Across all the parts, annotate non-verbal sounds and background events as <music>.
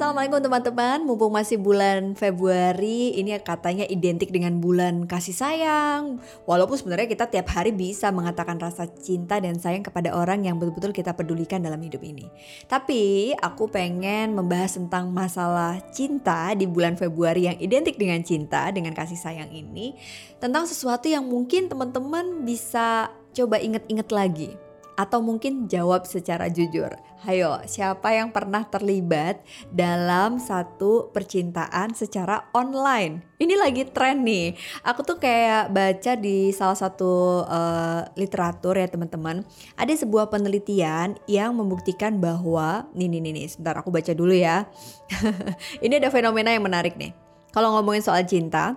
Assalamualaikum teman-teman, mumpung masih bulan Februari, ini katanya identik dengan bulan kasih sayang. Walaupun sebenarnya kita tiap hari bisa mengatakan rasa cinta dan sayang kepada orang yang betul-betul kita pedulikan dalam hidup ini. Tapi aku pengen membahas tentang masalah cinta di bulan Februari yang identik dengan cinta, dengan kasih sayang ini. Tentang sesuatu yang mungkin teman-teman bisa coba inget-inget lagi atau mungkin jawab secara jujur. Hayo, siapa yang pernah terlibat dalam satu percintaan secara online? Ini lagi tren nih. Aku tuh kayak baca di salah satu uh, literatur ya teman-teman. Ada sebuah penelitian yang membuktikan bahwa nih nih nih, nih sebentar aku baca dulu ya. <laughs> Ini ada fenomena yang menarik nih. Kalau ngomongin soal cinta,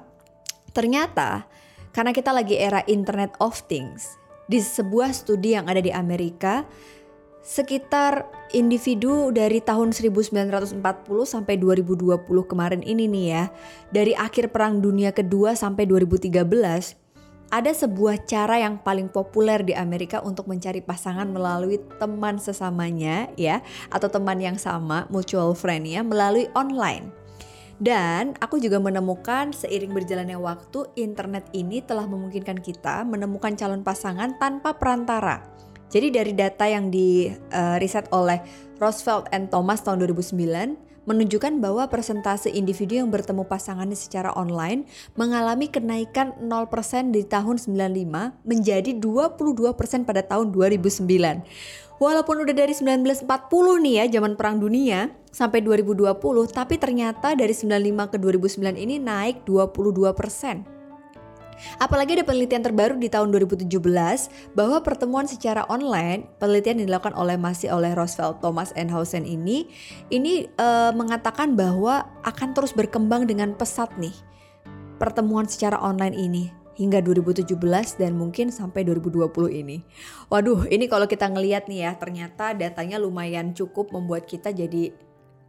ternyata karena kita lagi era Internet of Things, di sebuah studi yang ada di Amerika, sekitar individu dari tahun 1940 sampai 2020 kemarin ini nih ya, dari akhir Perang Dunia Kedua sampai 2013, ada sebuah cara yang paling populer di Amerika untuk mencari pasangan melalui teman sesamanya ya, atau teman yang sama, mutual friend ya, melalui online. Dan aku juga menemukan seiring berjalannya waktu, internet ini telah memungkinkan kita menemukan calon pasangan tanpa perantara. Jadi dari data yang di uh, riset oleh Roosevelt and Thomas tahun 2009 menunjukkan bahwa persentase individu yang bertemu pasangannya secara online mengalami kenaikan 0% di tahun 95 menjadi 22% pada tahun 2009. Walaupun udah dari 1940 nih ya zaman perang dunia sampai 2020 tapi ternyata dari 95 ke 2009 ini naik 22 persen. Apalagi ada penelitian terbaru di tahun 2017 bahwa pertemuan secara online, penelitian yang dilakukan oleh masih oleh Roosevelt Thomas Enhausen ini, ini uh, mengatakan bahwa akan terus berkembang dengan pesat nih pertemuan secara online ini hingga 2017 dan mungkin sampai 2020 ini. Waduh, ini kalau kita ngelihat nih ya, ternyata datanya lumayan cukup membuat kita jadi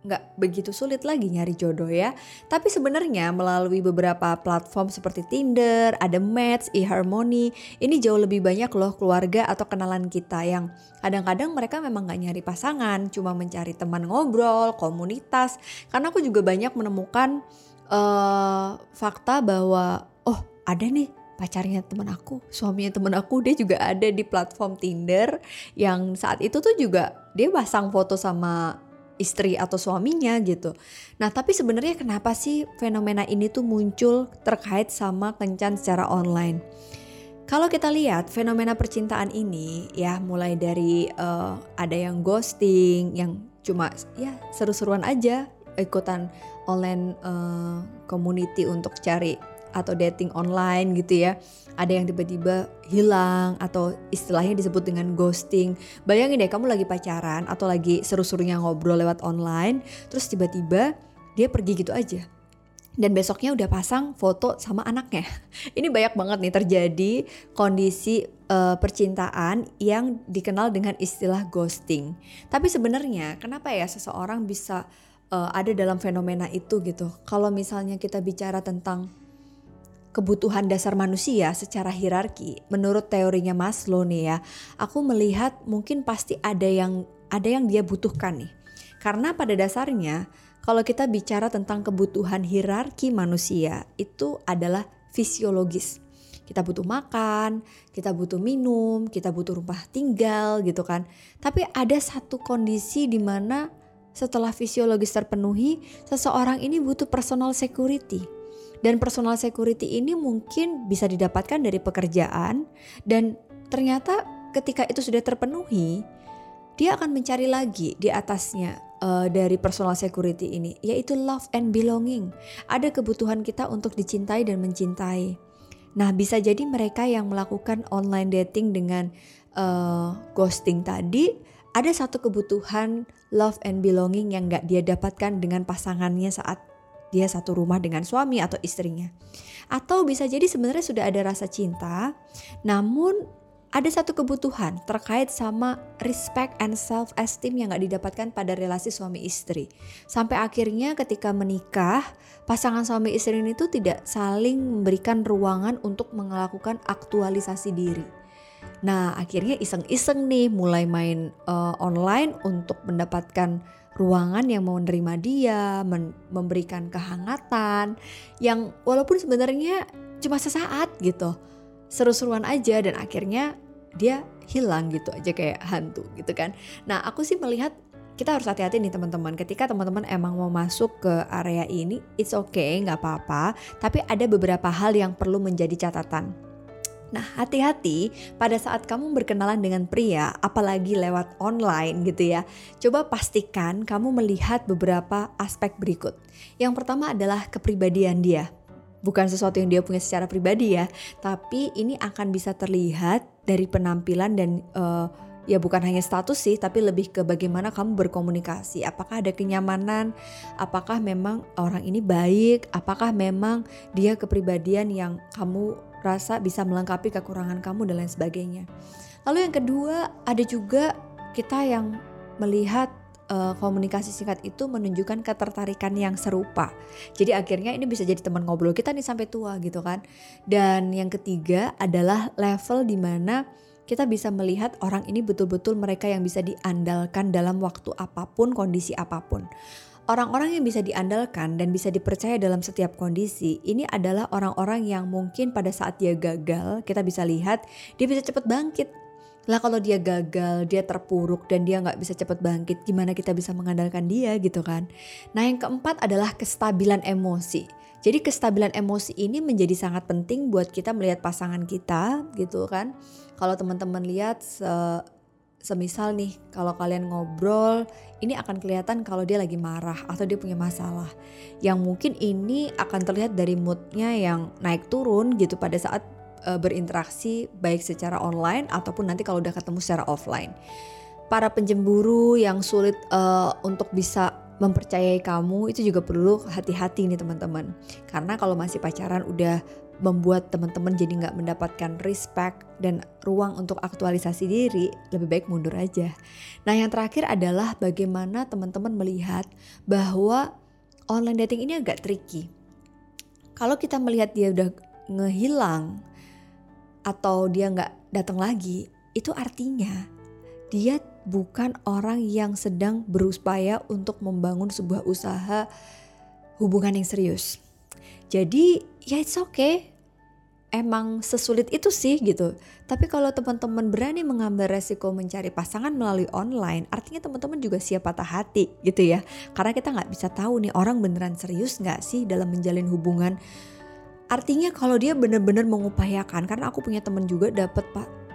nggak begitu sulit lagi nyari jodoh ya. Tapi sebenarnya melalui beberapa platform seperti Tinder, ada Match, eHarmony, ini jauh lebih banyak loh keluarga atau kenalan kita yang kadang-kadang mereka memang nggak nyari pasangan, cuma mencari teman ngobrol, komunitas. Karena aku juga banyak menemukan uh, fakta bahwa oh ada nih pacarnya temen aku, suaminya temen aku, dia juga ada di platform Tinder yang saat itu tuh juga dia pasang foto sama istri atau suaminya gitu. Nah, tapi sebenarnya kenapa sih fenomena ini tuh muncul terkait sama kencan secara online? Kalau kita lihat fenomena percintaan ini ya mulai dari uh, ada yang ghosting, yang cuma ya seru-seruan aja ikutan online uh, community untuk cari atau dating online gitu ya. Ada yang tiba-tiba hilang atau istilahnya disebut dengan ghosting. Bayangin deh kamu lagi pacaran atau lagi seru-serunya ngobrol lewat online, terus tiba-tiba dia pergi gitu aja. Dan besoknya udah pasang foto sama anaknya. <laughs> Ini banyak banget nih terjadi kondisi uh, percintaan yang dikenal dengan istilah ghosting. Tapi sebenarnya kenapa ya seseorang bisa uh, ada dalam fenomena itu gitu? Kalau misalnya kita bicara tentang kebutuhan dasar manusia secara hierarki, menurut teorinya Maslow nih ya, aku melihat mungkin pasti ada yang ada yang dia butuhkan nih. Karena pada dasarnya kalau kita bicara tentang kebutuhan hierarki manusia itu adalah fisiologis. Kita butuh makan, kita butuh minum, kita butuh rumah tinggal gitu kan. Tapi ada satu kondisi di mana setelah fisiologis terpenuhi, seseorang ini butuh personal security dan personal security ini mungkin bisa didapatkan dari pekerjaan dan ternyata ketika itu sudah terpenuhi, dia akan mencari lagi di atasnya uh, dari personal security ini, yaitu love and belonging. Ada kebutuhan kita untuk dicintai dan mencintai. Nah, bisa jadi mereka yang melakukan online dating dengan uh, ghosting tadi ada satu kebutuhan love and belonging yang gak dia dapatkan dengan pasangannya saat dia satu rumah dengan suami atau istrinya. Atau bisa jadi sebenarnya sudah ada rasa cinta, namun ada satu kebutuhan terkait sama respect and self esteem yang gak didapatkan pada relasi suami istri. Sampai akhirnya ketika menikah, pasangan suami istri ini tuh tidak saling memberikan ruangan untuk melakukan aktualisasi diri. Nah akhirnya iseng-iseng nih mulai main uh, online untuk mendapatkan ruangan yang mau menerima dia, memberikan kehangatan yang walaupun sebenarnya cuma sesaat gitu. Seru-seruan aja dan akhirnya dia hilang gitu aja kayak hantu gitu kan. Nah, aku sih melihat kita harus hati-hati nih teman-teman ketika teman-teman emang mau masuk ke area ini it's okay nggak apa-apa tapi ada beberapa hal yang perlu menjadi catatan Nah, hati-hati pada saat kamu berkenalan dengan pria, apalagi lewat online gitu ya. Coba pastikan kamu melihat beberapa aspek berikut. Yang pertama adalah kepribadian dia. Bukan sesuatu yang dia punya secara pribadi ya, tapi ini akan bisa terlihat dari penampilan dan uh, ya bukan hanya status sih tapi lebih ke bagaimana kamu berkomunikasi apakah ada kenyamanan apakah memang orang ini baik apakah memang dia kepribadian yang kamu rasa bisa melengkapi kekurangan kamu dan lain sebagainya. Lalu yang kedua ada juga kita yang melihat uh, komunikasi singkat itu menunjukkan ketertarikan yang serupa. Jadi akhirnya ini bisa jadi teman ngobrol kita nih sampai tua gitu kan. Dan yang ketiga adalah level di mana kita bisa melihat orang ini betul-betul mereka yang bisa diandalkan dalam waktu apa pun, kondisi apa pun. Orang-orang yang bisa diandalkan dan bisa dipercaya dalam setiap kondisi ini adalah orang-orang yang mungkin pada saat dia gagal kita bisa lihat dia bisa cepat bangkit. Lah kalau dia gagal, dia terpuruk dan dia nggak bisa cepat bangkit, gimana kita bisa mengandalkan dia gitu kan? Nah yang keempat adalah kestabilan emosi. Jadi kestabilan emosi ini menjadi sangat penting buat kita melihat pasangan kita gitu kan. Kalau teman-teman lihat semisal nih kalau kalian ngobrol ini akan kelihatan kalau dia lagi marah atau dia punya masalah. Yang mungkin ini akan terlihat dari moodnya yang naik turun gitu pada saat uh, berinteraksi baik secara online ataupun nanti kalau udah ketemu secara offline. Para penjemburu yang sulit uh, untuk bisa mempercayai kamu itu juga perlu hati-hati nih teman-teman karena kalau masih pacaran udah membuat teman-teman jadi nggak mendapatkan respect dan ruang untuk aktualisasi diri, lebih baik mundur aja. Nah yang terakhir adalah bagaimana teman-teman melihat bahwa online dating ini agak tricky. Kalau kita melihat dia udah ngehilang atau dia nggak datang lagi, itu artinya dia bukan orang yang sedang berupaya untuk membangun sebuah usaha hubungan yang serius. Jadi ya it's okay. Emang sesulit itu sih gitu. Tapi kalau teman-teman berani mengambil resiko mencari pasangan melalui online, artinya teman-teman juga siap patah hati gitu ya. Karena kita nggak bisa tahu nih orang beneran serius nggak sih dalam menjalin hubungan. Artinya kalau dia bener-bener mengupayakan, karena aku punya temen juga dapet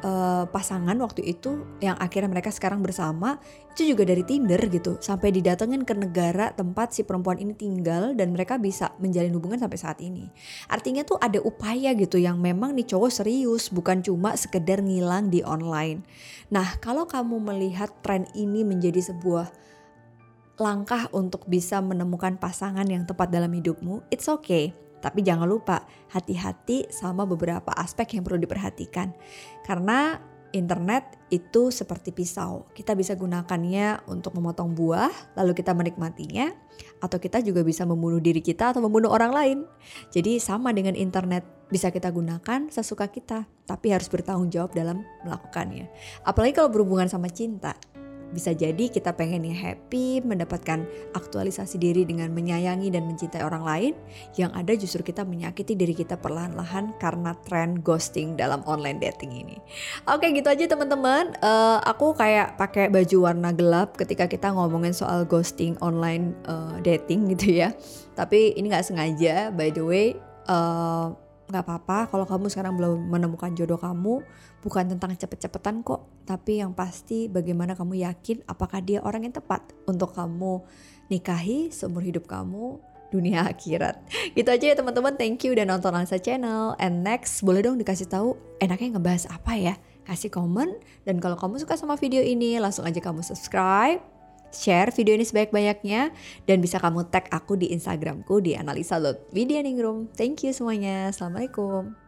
uh, pasangan waktu itu yang akhirnya mereka sekarang bersama itu juga dari Tinder gitu. Sampai didatengin ke negara tempat si perempuan ini tinggal dan mereka bisa menjalin hubungan sampai saat ini. Artinya tuh ada upaya gitu yang memang nih cowok serius bukan cuma sekedar ngilang di online. Nah kalau kamu melihat tren ini menjadi sebuah langkah untuk bisa menemukan pasangan yang tepat dalam hidupmu it's okay tapi jangan lupa hati-hati sama beberapa aspek yang perlu diperhatikan. Karena internet itu seperti pisau. Kita bisa gunakannya untuk memotong buah, lalu kita menikmatinya, atau kita juga bisa membunuh diri kita atau membunuh orang lain. Jadi sama dengan internet, bisa kita gunakan sesuka kita, tapi harus bertanggung jawab dalam melakukannya. Apalagi kalau berhubungan sama cinta. Bisa jadi kita pengennya happy, mendapatkan aktualisasi diri dengan menyayangi dan mencintai orang lain, yang ada justru kita menyakiti diri kita perlahan-lahan karena tren ghosting dalam online dating ini. Oke gitu aja teman-teman, uh, aku kayak pakai baju warna gelap ketika kita ngomongin soal ghosting online uh, dating gitu ya. Tapi ini nggak sengaja, by the way. Uh, nggak apa-apa. Kalau kamu sekarang belum menemukan jodoh kamu bukan tentang cepet-cepetan kok tapi yang pasti bagaimana kamu yakin apakah dia orang yang tepat untuk kamu nikahi seumur hidup kamu dunia <laughs> akhirat. Gitu aja ya teman-teman. Thank you udah nonton Lansa Channel. And next boleh dong dikasih tahu enaknya ngebahas apa ya? Kasih komen. Dan kalau kamu suka sama video ini langsung aja kamu subscribe share video ini sebanyak-banyaknya dan bisa kamu tag aku di Instagramku di analisa.widianingrum. Thank you semuanya. Assalamualaikum.